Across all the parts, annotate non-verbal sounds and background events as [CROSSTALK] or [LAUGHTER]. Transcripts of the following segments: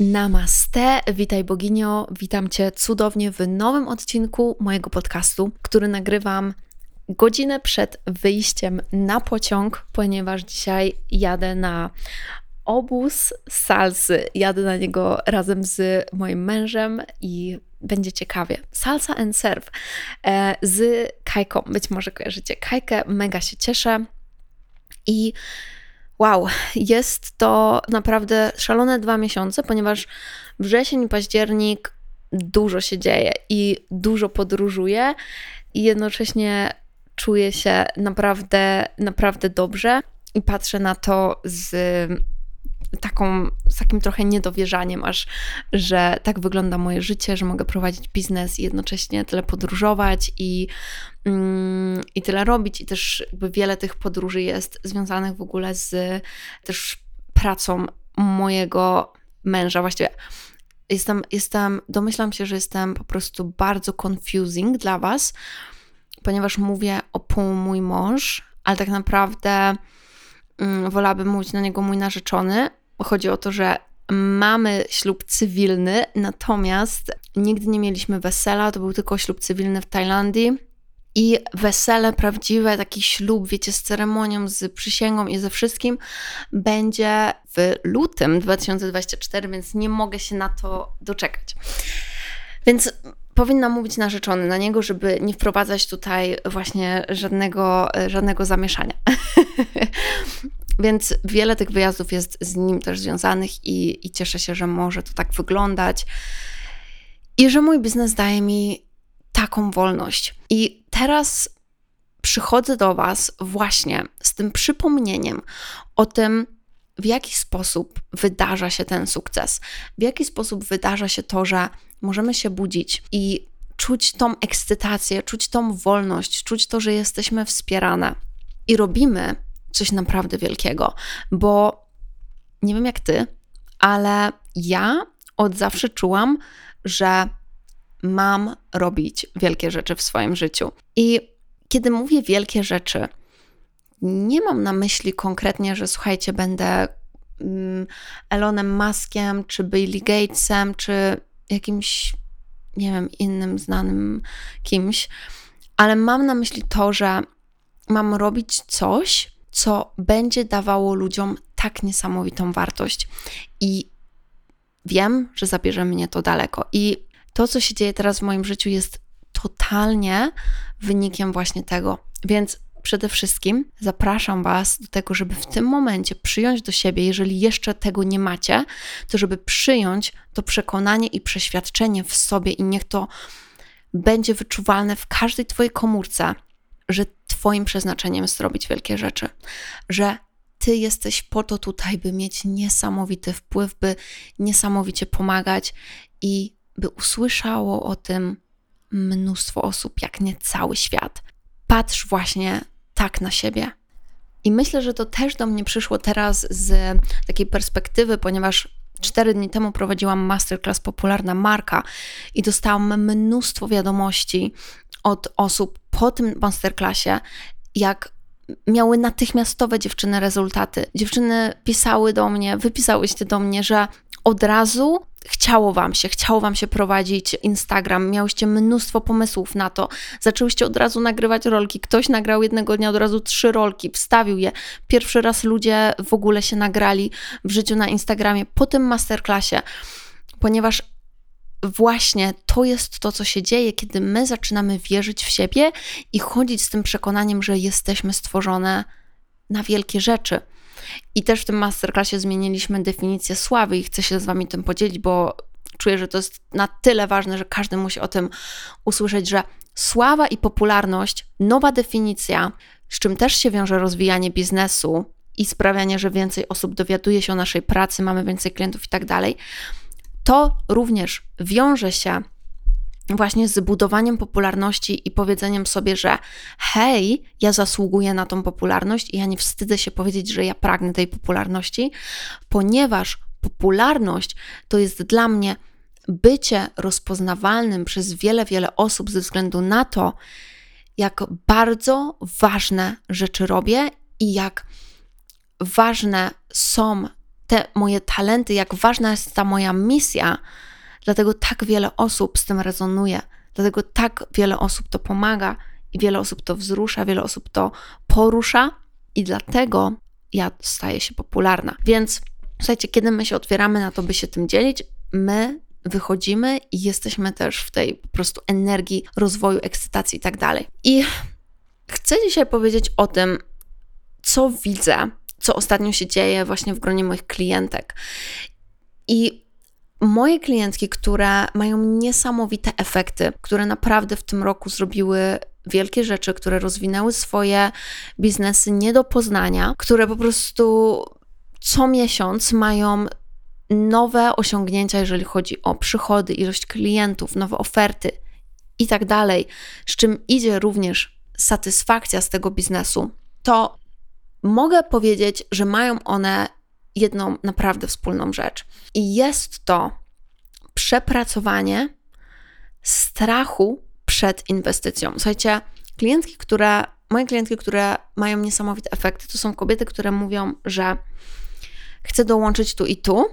Namaste, witaj boginio, witam Cię cudownie w nowym odcinku mojego podcastu, który nagrywam godzinę przed wyjściem na pociąg, ponieważ dzisiaj jadę na obóz salsy. Jadę na niego razem z moim mężem i będzie ciekawie. Salsa and Serve e, z Kajką. Być może kojarzycie Kajkę, mega się cieszę. I wow, jest to naprawdę szalone dwa miesiące, ponieważ wrzesień październik dużo się dzieje i dużo podróżuję i jednocześnie czuję się naprawdę, naprawdę dobrze i patrzę na to z taką, z takim trochę niedowierzaniem, aż że tak wygląda moje życie, że mogę prowadzić biznes i jednocześnie tyle podróżować i, mm, i tyle robić. I też jakby wiele tych podróży jest związanych w ogóle z też pracą mojego męża. Właściwie jestem, jestem, domyślam się, że jestem po prostu bardzo confusing dla Was, ponieważ mówię o pół mój mąż, ale tak naprawdę mm, wolałabym mówić na niego mój narzeczony. Chodzi o to, że mamy ślub cywilny, natomiast nigdy nie mieliśmy wesela, to był tylko ślub cywilny w Tajlandii. I wesele prawdziwe, taki ślub, wiecie, z ceremonią, z przysięgą i ze wszystkim będzie w lutym 2024, więc nie mogę się na to doczekać. Więc powinna mówić narzeczony na niego, żeby nie wprowadzać tutaj właśnie żadnego, żadnego zamieszania. [LAUGHS] Więc wiele tych wyjazdów jest z nim też związanych i, i cieszę się, że może to tak wyglądać. I że mój biznes daje mi taką wolność. I teraz przychodzę do Was właśnie z tym przypomnieniem o tym, w jaki sposób wydarza się ten sukces, w jaki sposób wydarza się to, że możemy się budzić i czuć tą ekscytację, czuć tą wolność, czuć to, że jesteśmy wspierane i robimy coś naprawdę wielkiego, bo nie wiem jak ty, ale ja od zawsze czułam, że mam robić wielkie rzeczy w swoim życiu. I kiedy mówię wielkie rzeczy, nie mam na myśli konkretnie, że słuchajcie, będę mm, Elonem Muskiem, czy Billy Gatesem, czy jakimś, nie wiem, innym znanym kimś, ale mam na myśli to, że mam robić coś, co będzie dawało ludziom tak niesamowitą wartość. I wiem, że zabierze mnie to daleko. I to, co się dzieje teraz w moim życiu, jest totalnie wynikiem właśnie tego. Więc przede wszystkim zapraszam Was do tego, żeby w tym momencie przyjąć do siebie, jeżeli jeszcze tego nie macie, to żeby przyjąć to przekonanie i przeświadczenie w sobie i niech to będzie wyczuwalne w każdej Twojej komórce, że Twoim przeznaczeniem jest robić wielkie rzeczy, że Ty jesteś po to tutaj, by mieć niesamowity wpływ, by niesamowicie pomagać i by usłyszało o tym mnóstwo osób, jak nie cały świat patrz właśnie tak na siebie. I myślę, że to też do mnie przyszło teraz z takiej perspektywy, ponieważ cztery dni temu prowadziłam masterclass Popularna Marka i dostałam mnóstwo wiadomości od osób po tym masterclassie, jak miały natychmiastowe dziewczyny rezultaty. Dziewczyny pisały do mnie, wypisałyście do mnie, że od razu chciało wam się, chciało wam się prowadzić Instagram, miałyście mnóstwo pomysłów na to, zaczęłyście od razu nagrywać rolki, ktoś nagrał jednego dnia od razu trzy rolki, wstawił je, pierwszy raz ludzie w ogóle się nagrali w życiu na Instagramie po tym masterclassie, ponieważ właśnie to jest to, co się dzieje, kiedy my zaczynamy wierzyć w siebie i chodzić z tym przekonaniem, że jesteśmy stworzone na wielkie rzeczy. I też w tym masterclassie zmieniliśmy definicję sławy i chcę się z Wami tym podzielić, bo czuję, że to jest na tyle ważne, że każdy musi o tym usłyszeć, że sława i popularność, nowa definicja, z czym też się wiąże rozwijanie biznesu i sprawianie, że więcej osób dowiaduje się o naszej pracy, mamy więcej klientów i tak dalej, to również wiąże się właśnie z budowaniem popularności i powiedzeniem sobie, że hej, ja zasługuję na tą popularność i ja nie wstydzę się powiedzieć, że ja pragnę tej popularności, ponieważ popularność to jest dla mnie bycie rozpoznawalnym przez wiele, wiele osób ze względu na to, jak bardzo ważne rzeczy robię i jak ważne są te moje talenty, jak ważna jest ta moja misja Dlatego tak wiele osób z tym rezonuje, dlatego tak wiele osób to pomaga i wiele osób to wzrusza, wiele osób to porusza i dlatego ja staję się popularna. Więc słuchajcie, kiedy my się otwieramy na to, by się tym dzielić, my wychodzimy i jesteśmy też w tej po prostu energii rozwoju, ekscytacji i tak dalej. I chcę dzisiaj powiedzieć o tym, co widzę, co ostatnio się dzieje właśnie w gronie moich klientek. I moje klientki, które mają niesamowite efekty, które naprawdę w tym roku zrobiły wielkie rzeczy, które rozwinęły swoje biznesy nie do poznania, które po prostu co miesiąc mają nowe osiągnięcia, jeżeli chodzi o przychody, ilość klientów, nowe oferty i tak dalej, z czym idzie również satysfakcja z tego biznesu, to mogę powiedzieć, że mają one jedną naprawdę wspólną rzecz. I jest to przepracowanie strachu przed inwestycją. Słuchajcie, klientki, które, moje klientki, które mają niesamowite efekty, to są kobiety, które mówią, że chcę dołączyć tu i tu.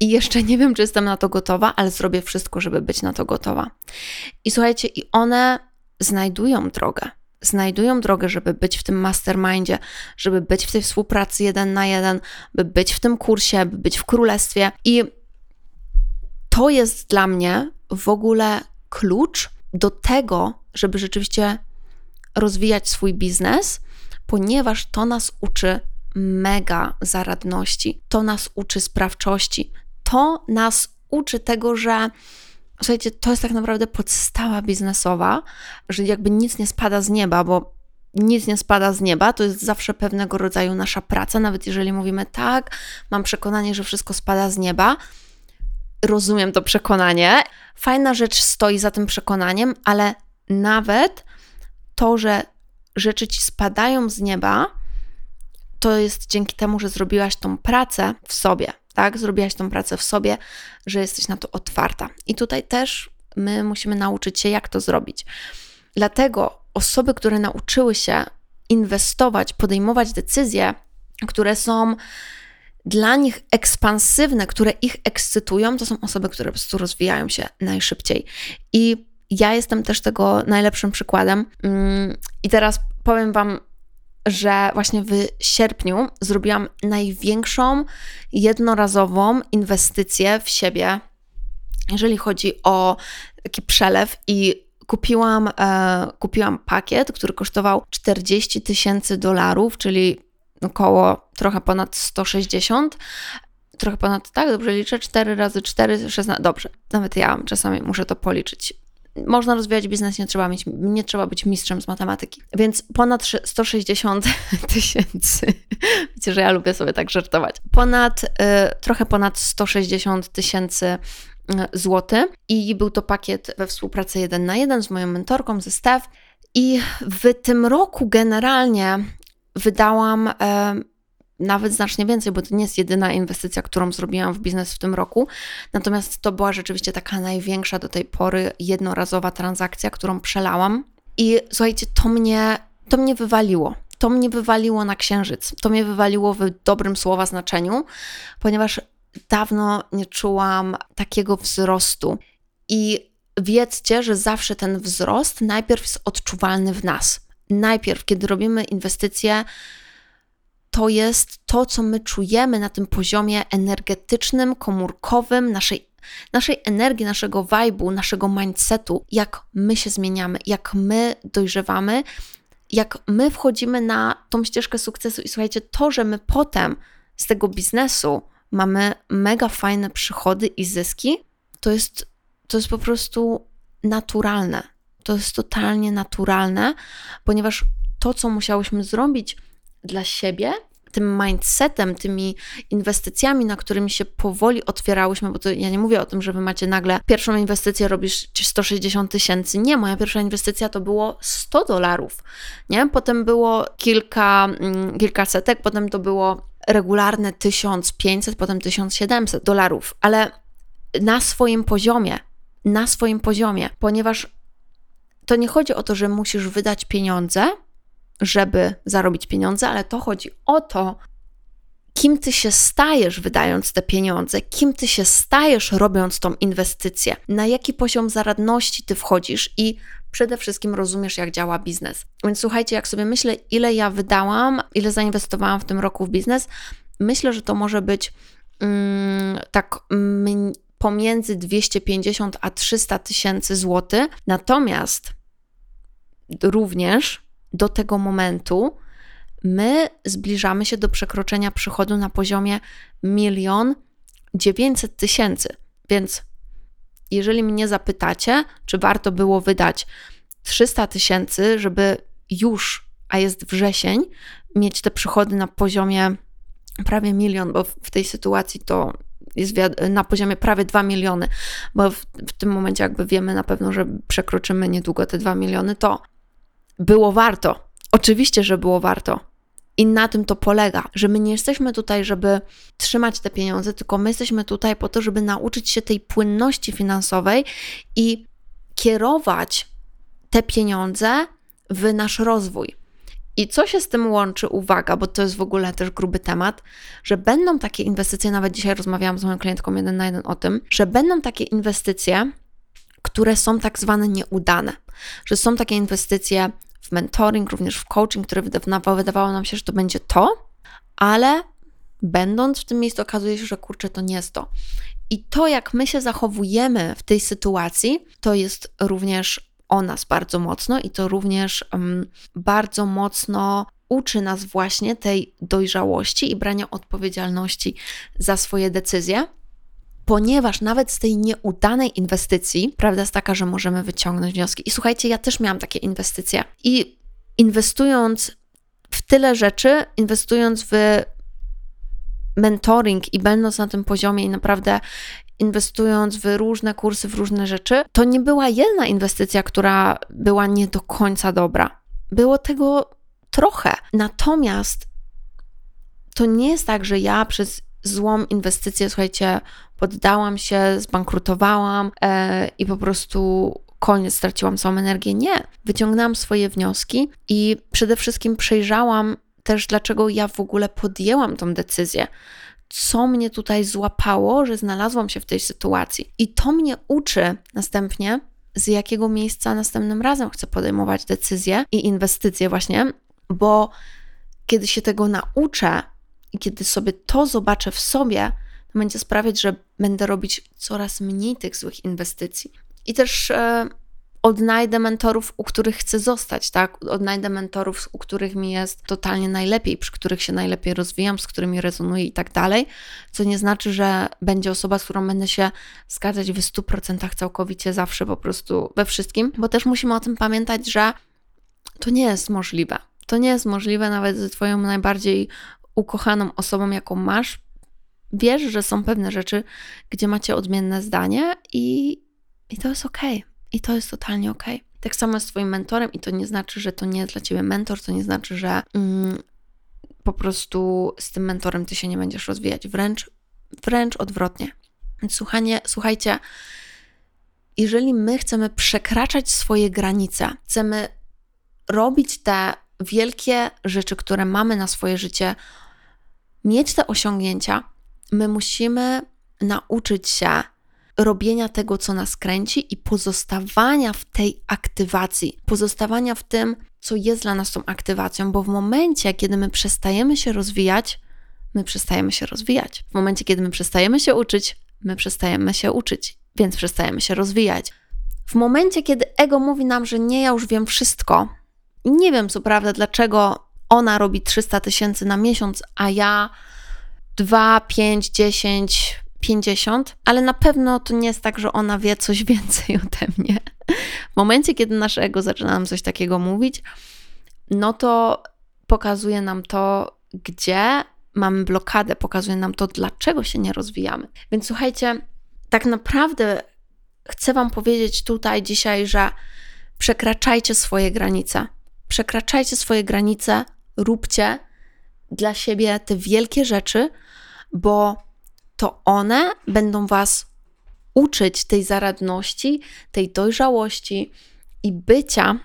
I jeszcze nie wiem, czy jestem na to gotowa, ale zrobię wszystko, żeby być na to gotowa. I słuchajcie, i one znajdują drogę znajdują drogę, żeby być w tym mastermindzie, żeby być w tej współpracy jeden na jeden, by być w tym kursie, by być w królestwie. I to jest dla mnie w ogóle klucz do tego, żeby rzeczywiście rozwijać swój biznes, ponieważ to nas uczy mega zaradności, to nas uczy sprawczości, to nas uczy tego, że Słuchajcie, to jest tak naprawdę podstawa biznesowa, że jakby nic nie spada z nieba, bo nic nie spada z nieba, to jest zawsze pewnego rodzaju nasza praca, nawet jeżeli mówimy tak, mam przekonanie, że wszystko spada z nieba. Rozumiem to przekonanie. Fajna rzecz stoi za tym przekonaniem, ale nawet to, że rzeczy ci spadają z nieba, to jest dzięki temu, że zrobiłaś tą pracę w sobie tak? Zrobiłaś tą pracę w sobie, że jesteś na to otwarta. I tutaj też my musimy nauczyć się, jak to zrobić. Dlatego osoby, które nauczyły się inwestować, podejmować decyzje, które są dla nich ekspansywne, które ich ekscytują, to są osoby, które po prostu rozwijają się najszybciej. I ja jestem też tego najlepszym przykładem. Mm, I teraz powiem Wam że właśnie w sierpniu zrobiłam największą jednorazową inwestycję w siebie, jeżeli chodzi o taki przelew i kupiłam, e, kupiłam pakiet, który kosztował 40 tysięcy dolarów, czyli około trochę ponad 160. Trochę ponad, tak, dobrze liczę, 4 razy 4, 16, dobrze, nawet ja czasami muszę to policzyć można rozwijać biznes, nie trzeba, mieć, nie trzeba być mistrzem z matematyki. Więc ponad 160 [LAUGHS] tysięcy, wiecie, że ja lubię sobie tak żartować, ponad, y, trochę ponad 160 tysięcy y, złotych i był to pakiet we współpracy jeden na jeden z moją mentorką, ze Steph i w tym roku generalnie wydałam nawet znacznie więcej, bo to nie jest jedyna inwestycja, którą zrobiłam w biznes w tym roku. Natomiast to była rzeczywiście taka największa do tej pory jednorazowa transakcja, którą przelałam. I słuchajcie, to mnie, to mnie wywaliło. To mnie wywaliło na księżyc. To mnie wywaliło w dobrym słowa znaczeniu, ponieważ dawno nie czułam takiego wzrostu. I wiedzcie, że zawsze ten wzrost najpierw jest odczuwalny w nas. Najpierw, kiedy robimy inwestycje, to jest to, co my czujemy na tym poziomie energetycznym, komórkowym, naszej, naszej energii, naszego vibe'u, naszego mindsetu, jak my się zmieniamy, jak my dojrzewamy, jak my wchodzimy na tą ścieżkę sukcesu. I słuchajcie, to, że my potem z tego biznesu mamy mega fajne przychody i zyski, to jest, to jest po prostu naturalne. To jest totalnie naturalne, ponieważ to, co musiałyśmy zrobić dla siebie, tym mindsetem, tymi inwestycjami, na którymi się powoli otwierałyśmy, bo to ja nie mówię o tym, że wy macie nagle pierwszą inwestycję, robisz 160 tysięcy. Nie, moja pierwsza inwestycja to było 100 dolarów, nie? Potem było kilka, mm, kilka setek, potem to było regularne 1500, potem 1700 dolarów, ale na swoim poziomie, na swoim poziomie, ponieważ to nie chodzi o to, że musisz wydać pieniądze, żeby zarobić pieniądze, ale to chodzi o to, kim ty się stajesz wydając te pieniądze, kim ty się stajesz robiąc tą inwestycję, na jaki poziom zaradności ty wchodzisz i przede wszystkim rozumiesz, jak działa biznes. Więc słuchajcie, jak sobie myślę, ile ja wydałam, ile zainwestowałam w tym roku w biznes, myślę, że to może być mm, tak mm, pomiędzy 250 a 300 tysięcy złotych. Natomiast również do tego momentu my zbliżamy się do przekroczenia przychodu na poziomie milion dziewięćset tysięcy. Więc jeżeli mnie zapytacie, czy warto było wydać 300 tysięcy, żeby już, a jest wrzesień, mieć te przychody na poziomie prawie milion, bo w tej sytuacji to jest na poziomie prawie 2 miliony, bo w, w, tym momencie jakby wiemy na pewno, że przekroczymy niedługo te 2 miliony, to było warto. Oczywiście, że było warto. I na tym to polega, że my nie jesteśmy tutaj, żeby trzymać te pieniądze, tylko my jesteśmy tutaj po to, żeby nauczyć się tej płynności finansowej i kierować te pieniądze w nasz rozwój. I co się z tym łączy? Uwaga, bo to jest w ogóle też gruby temat, że będą takie inwestycje, nawet dzisiaj rozmawiałam z moją klientką jeden na jeden o tym, że będą takie inwestycje, które są tak zwane nieudane, że są takie inwestycje w mentoring, również w coaching, które wydawało, nam się, że to będzie to, ale będąc w tym miejscu okazuje się, że kurczę, to nie jest to. I to, jak my się zachowujemy w tej sytuacji, to jest również o nas bardzo mocno i to również um, bardzo mocno uczy nas właśnie tej dojrzałości i brania odpowiedzialności za swoje decyzje ponieważ nawet z tej nieudanej inwestycji, prawda jest taka, że możemy wyciągnąć wnioski. I słuchajcie, ja też miałam takie inwestycje. I inwestując w tyle rzeczy, inwestując w mentoring i będąc na tym poziomie i naprawdę inwestując w różne kursy, w różne rzeczy, to nie była jedna inwestycja, która była nie do końca dobra. Było tego trochę. Natomiast to nie jest tak, że ja przez złą inwestycję, słuchajcie, poddałam się, zbankrutowałam e, i po prostu koniec, straciłam całą energię. Nie. Wyciągnęłam swoje wnioski i przede wszystkim przejrzałam też, dlaczego ja w ogóle podjęłam tą decyzję. Co mnie tutaj złapało, że znalazłam się w tej sytuacji. I to mnie uczy następnie, z jakiego miejsca następnym razem chcę podejmować decyzje i inwestycje, właśnie, bo kiedy się tego nauczę i kiedy sobie to zobaczę w sobie, będzie sprawiać, że będę robić coraz mniej tych złych inwestycji. I też e, odnajdę mentorów, u których chcę zostać, tak? Odnajdę mentorów, u których mi jest totalnie najlepiej, przy których się najlepiej rozwijam, z którymi rezonuję i tak dalej. Co nie znaczy, że będzie osoba, z którą będę się zgadzać w 100% całkowicie zawsze, po prostu we wszystkim, bo też musimy o tym pamiętać, że to nie jest możliwe. To nie jest możliwe nawet ze Twoją najbardziej ukochaną osobą, jaką masz, wiesz, że są pewne rzeczy, gdzie macie odmienne zdanie i, i to jest ok. I to jest totalnie ok. Tak samo z Twoim mentorem, i to nie znaczy, że to nie jest dla Ciebie mentor, to nie znaczy, że mm, po prostu z tym mentorem Ty się nie będziesz rozwijać. Wręcz, wręcz odwrotnie. Więc słuchanie, słuchajcie, jeżeli my chcemy przekraczać swoje granice, chcemy robić te wielkie rzeczy, które mamy na swoje życie, mieć te osiągnięcia, my musimy nauczyć się robienia tego, co nas kręci i pozostawania w tej aktywacji, pozostawania w tym, co jest dla nas tą aktywacją, bo w momencie, kiedy my przestajemy się rozwijać, my przestajemy się rozwijać. W momencie, kiedy my przestajemy się uczyć, my przestajemy się uczyć, więc przestajemy się rozwijać. W momencie, kiedy ego mówi nam, że nie, ja już wiem wszystko, nie wiem co prawda, dlaczego ona robi 300 tysięcy na miesiąc, a ja 2, 5, 10, 50, ale na pewno to nie jest tak, że ona wie coś [LAUGHS] więcej ode mnie. W momencie, kiedy nasze ego zaczyna nam coś takiego mówić, no to pokazuje nam to, gdzie mamy blokadę, pokazuje nam to, dlaczego się nie rozwijamy. Więc słuchajcie, tak naprawdę chcę Wam powiedzieć tutaj dzisiaj, że przekraczajcie swoje granice. Przekraczajcie swoje granice, róbcie dla siebie te wielkie rzeczy, bo to one będą Was uczyć tej zaradności, tej dojrzałości i bycia,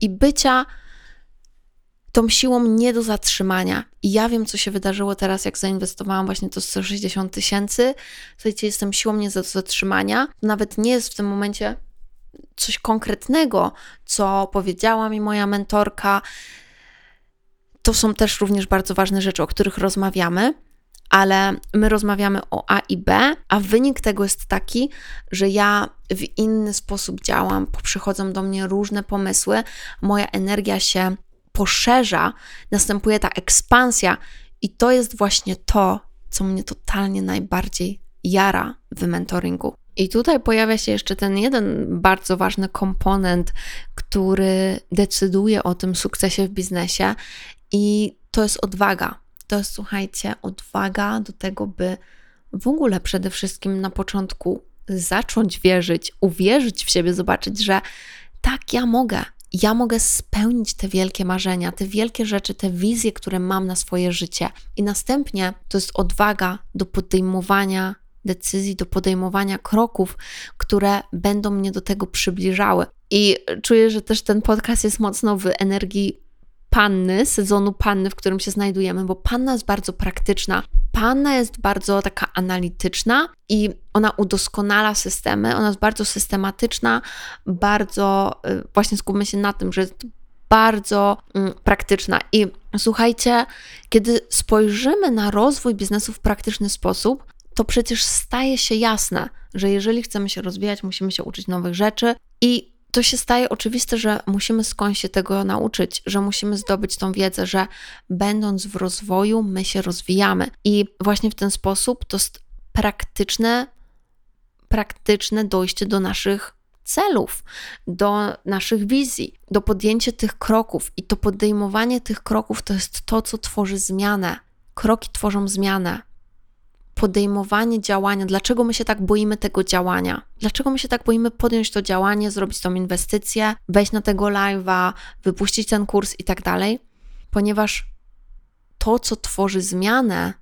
i bycia tą siłą nie do zatrzymania. I ja wiem, co się wydarzyło teraz, jak zainwestowałam właśnie to 160 tysięcy. Słuchajcie, jestem siłą nie do zatrzymania. Nawet nie jest w tym momencie coś konkretnego, co powiedziała mi moja mentorka. To są też również bardzo ważne rzeczy, o których rozmawiamy, ale my rozmawiamy o A i B, a wynik tego jest taki, że ja w inny sposób działam, przychodzą do mnie różne pomysły, moja energia się poszerza, następuje ta ekspansja, i to jest właśnie to, co mnie totalnie najbardziej jara w mentoringu. I tutaj pojawia się jeszcze ten jeden bardzo ważny komponent, który decyduje o tym sukcesie w biznesie, i to jest odwaga. To słuchajcie, odwaga do tego, by w ogóle przede wszystkim na początku zacząć wierzyć, uwierzyć w siebie, zobaczyć, że tak, ja mogę, ja mogę spełnić te wielkie marzenia, te wielkie rzeczy, te wizje, które mam na swoje życie. I następnie to jest odwaga do podejmowania decyzji, do podejmowania kroków, które będą mnie do tego przybliżały. I czuję, że też ten podcast jest mocno w energii panny, sezonu panny, w którym się znajdujemy, bo panna jest bardzo praktyczna. Panna jest bardzo taka analityczna i ona udoskonala systemy, ona jest bardzo systematyczna, bardzo, y, właśnie skupmy się na tym, że jest bardzo mm, praktyczna. I słuchajcie, kiedy spojrzymy na rozwój biznesu w praktyczny sposób, to przecież staje się jasne, że jeżeli chcemy się rozwijać, musimy się uczyć nowych rzeczy i to się staje oczywiste, że musimy skądś się tego nauczyć, że musimy zdobyć tą wiedzę, że będąc w rozwoju, my się rozwijamy. I właśnie w ten sposób to jest praktyczne, praktyczne dojście do naszych celów, do naszych wizji, do podjęcia tych kroków. I to podejmowanie tych kroków to jest to, co tworzy zmianę. Kroki tworzą zmianę podejmowanie działania, dlaczego my się tak boimy tego działania, dlaczego my się tak boimy podjąć to działanie, zrobić tą inwestycję, wejść na tego live'a, wypuścić ten kurs i tak dalej, ponieważ to, co tworzy zmianę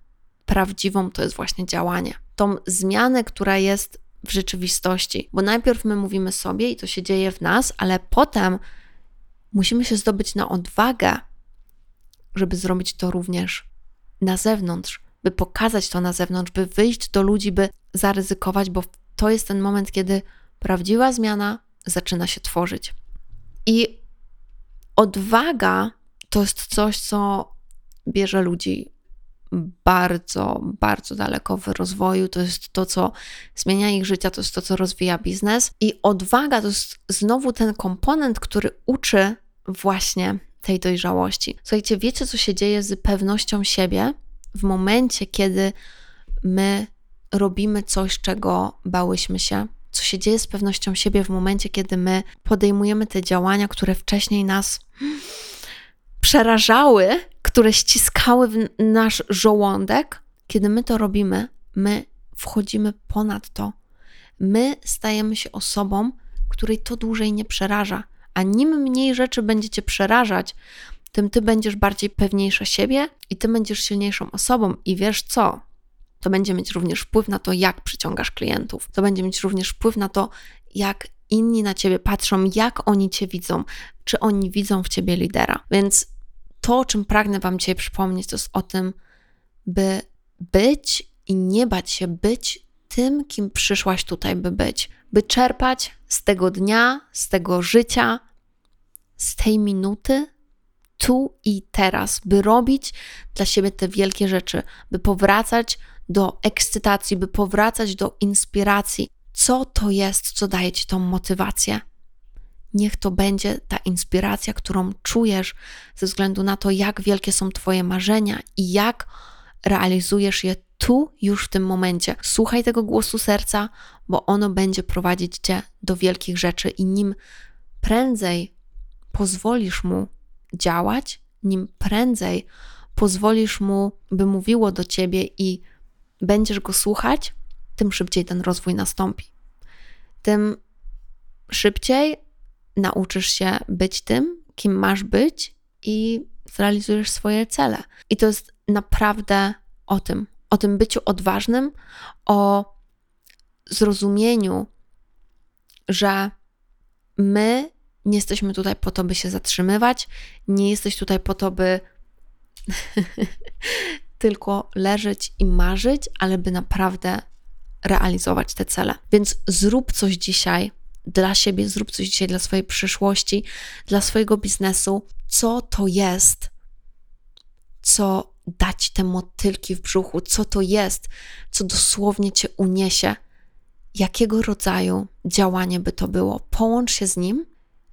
prawdziwą, to jest właśnie działanie. Tą zmianę, która jest w rzeczywistości, bo najpierw my mówimy sobie i to się dzieje w nas, ale potem musimy się zdobyć na odwagę, żeby zrobić to również na zewnątrz, by pokazać to na zewnątrz, by wyjść do ludzi, by zaryzykować, bo to jest ten moment, kiedy prawdziwa zmiana zaczyna się tworzyć. I odwaga to jest coś, co bierze ludzi bardzo, bardzo daleko w rozwoju. To jest to, co zmienia ich życie, to jest to, co rozwija biznes. I odwaga to jest znowu ten komponent, który uczy właśnie tej dojrzałości. Słuchajcie, wiecie, co się dzieje z pewnością siebie, w momencie, kiedy my robimy coś, czego bałyśmy się, co się dzieje z pewnością siebie w momencie, kiedy my podejmujemy te działania, które wcześniej nas przerażały, które ściskały w nasz żołądek, kiedy my to robimy, my wchodzimy ponad to. My stajemy się osobą, której to dłużej nie przeraża. A nim mniej rzeczy będziecie przerażać, tym ty będziesz bardziej pewniejsza siebie i ty będziesz silniejszą osobą. I wiesz co? To będzie mieć również wpływ na to, jak przyciągasz klientów. To będzie mieć również wpływ na to, jak inni na ciebie patrzą, jak oni cię widzą, czy oni widzą w ciebie lidera. Więc to, o czym pragnę Wam dzisiaj przypomnieć, to jest o tym, by być i nie bać się być tym, kim przyszłaś tutaj, by być, by czerpać z tego dnia, z tego życia, z tej minuty, tu i teraz, by robić dla siebie te wielkie rzeczy, by powracać do ekscytacji, by powracać do inspiracji. Co to jest, co daje ci tą motywację? Niech to będzie ta inspiracja, którą czujesz ze względu na to, jak wielkie są Twoje marzenia i jak realizujesz je tu, już w tym momencie. Słuchaj tego głosu serca, bo ono będzie prowadzić Cię do wielkich rzeczy i nim prędzej pozwolisz mu działać, nim prędzej pozwolisz mu, by mówiło do Ciebie i będziesz go słuchać, tym szybciej ten rozwój nastąpi. Tym szybciej nauczysz się być tym, kim masz być i zrealizujesz swoje cele. I to jest naprawdę o tym, o tym byciu odważnym, o zrozumieniu, że my nie jesteśmy tutaj po to, by się zatrzymywać, nie jesteś tutaj po to, by [LAUGHS] tylko leżeć i marzyć, ale by naprawdę realizować te cele. Więc zrób coś dzisiaj dla siebie, zrób coś dzisiaj dla swojej przyszłości, dla swojego biznesu. Co to jest, co dać te motylki w brzuchu, co to jest, co dosłownie cię uniesie, jakiego rodzaju działanie by to było. Połącz się z nim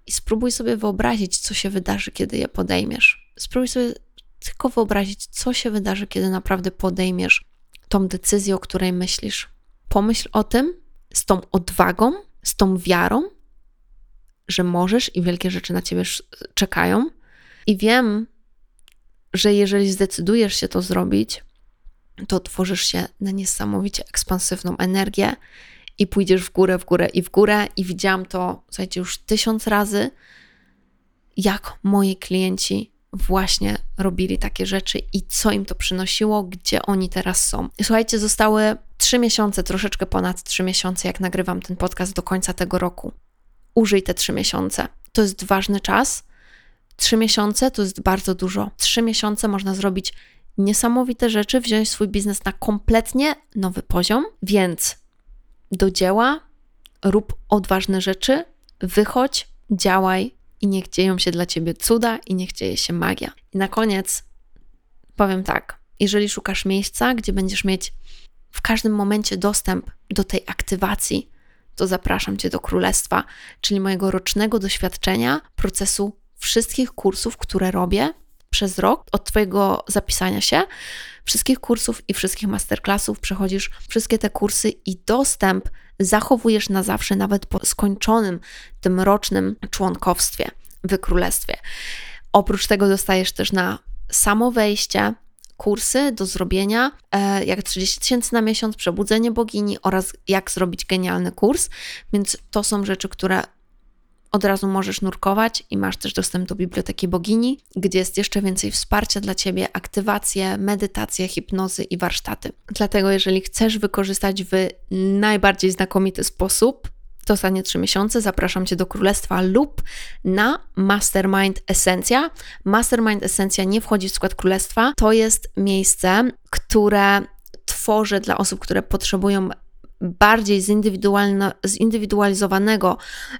i spróbuj sobie wyobrazić, co się wydarzy, kiedy je podejmiesz. Spróbuj sobie tylko wyobrazić, co się wydarzy, kiedy naprawdę podejmiesz tą decyzję, o której myślisz. Pomyśl o tym z tą odwagą, z tą wiarą, że możesz i wielkie rzeczy na ciebie czekają. I wiem, że jeżeli zdecydujesz się to zrobić, to tworzysz się na niesamowicie ekspansywną energię i pójdziesz w górę, w górę i w górę. I widziałam to, słuchajcie, już tysiąc razy, jak moi klienci właśnie robili takie rzeczy i co im to przynosiło, gdzie oni teraz są. słuchajcie, zostały trzy miesiące, troszeczkę ponad trzy miesiące, jak nagrywam ten podcast do końca tego roku. Użyj te trzy miesiące. To jest ważny czas. Trzy miesiące to jest bardzo dużo. Trzy miesiące można zrobić niesamowite rzeczy, wziąć swój biznes na kompletnie nowy poziom, więc do dzieła, rób odważne rzeczy, wychodź, działaj i niech dzieją się dla ciebie cuda i niech dzieje się magia. I na koniec powiem tak: jeżeli szukasz miejsca, gdzie będziesz mieć w każdym momencie dostęp do tej aktywacji, to zapraszam cię do królestwa, czyli mojego rocznego doświadczenia procesu wszystkich kursów, które robię przez rok od Twojego zapisania się, wszystkich kursów i wszystkich masterclassów, przechodzisz wszystkie te kursy i dostęp zachowujesz na zawsze, nawet po skończonym tym rocznym członkowstwie w Królestwie. Oprócz tego dostajesz też na samo wejście kursy do zrobienia, e, jak 30 tysięcy na miesiąc, przebudzenie bogini oraz jak zrobić genialny kurs. Więc to są rzeczy, które od razu możesz nurkować i masz też dostęp do biblioteki bogini, gdzie jest jeszcze więcej wsparcia dla ciebie, aktywacje, medytacje, hipnozy i warsztaty. Dlatego, jeżeli chcesz wykorzystać w najbardziej znakomity sposób to ostatnie trzy miesiące zapraszam Cię do Królestwa lub na Mastermind Essencja. Mastermind Essencja nie wchodzi w skład Królestwa. To jest miejsce, które tworzę dla osób, które potrzebują bardziej zindywidualizowanego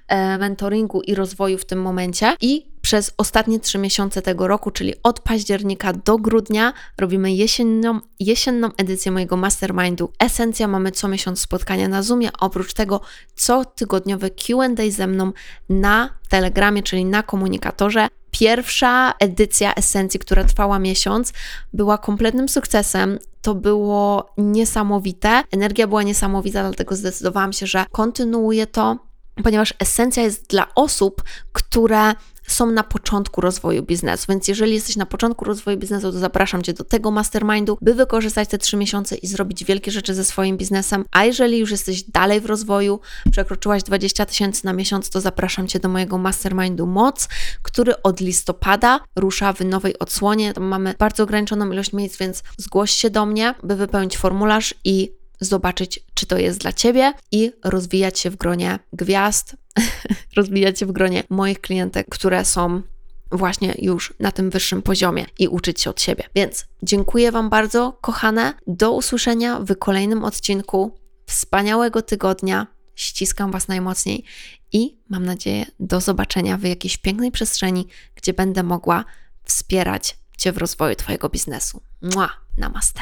e, mentoringu i rozwoju w tym momencie. I przez ostatnie trzy miesiące tego roku, czyli od października do grudnia, robimy jesienną, jesienną edycję mojego mastermindu. Esencja mamy co miesiąc spotkania na Zoomie, oprócz tego co tygodniowe QA ze mną na Telegramie, czyli na komunikatorze. Pierwsza edycja esencji, która trwała miesiąc, była kompletnym sukcesem. To było niesamowite. Energia była niesamowita, dlatego zdecydowałam się, że kontynuuję to, ponieważ esencja jest dla osób, które są na początku rozwoju biznesu. Więc jeżeli jesteś na początku rozwoju biznesu, to zapraszam Cię do tego mastermindu, by wykorzystać te trzy miesiące i zrobić wielkie rzeczy ze swoim biznesem. A jeżeli już jesteś dalej w rozwoju, przekroczyłaś 20 tysięcy na miesiąc, to zapraszam Cię do mojego mastermindu Moc, który od listopada rusza w nowej odsłonie. Tam mamy bardzo ograniczoną ilość miejsc, więc zgłoś się do mnie, by wypełnić formularz i zobaczyć, czy to jest dla Ciebie i rozwijać się w gronie gwiazd, [LAUGHS] rozwijać się w gronie moich klientek, które są właśnie już na tym wyższym poziomie i uczyć się od siebie. Więc dziękuję Wam bardzo, kochane. Do usłyszenia w kolejnym odcinku. Wspaniałego tygodnia. Ściskam Was najmocniej i mam nadzieję do zobaczenia w jakiejś pięknej przestrzeni, gdzie będę mogła wspierać Cię w rozwoju Twojego biznesu. Mua! Namaste.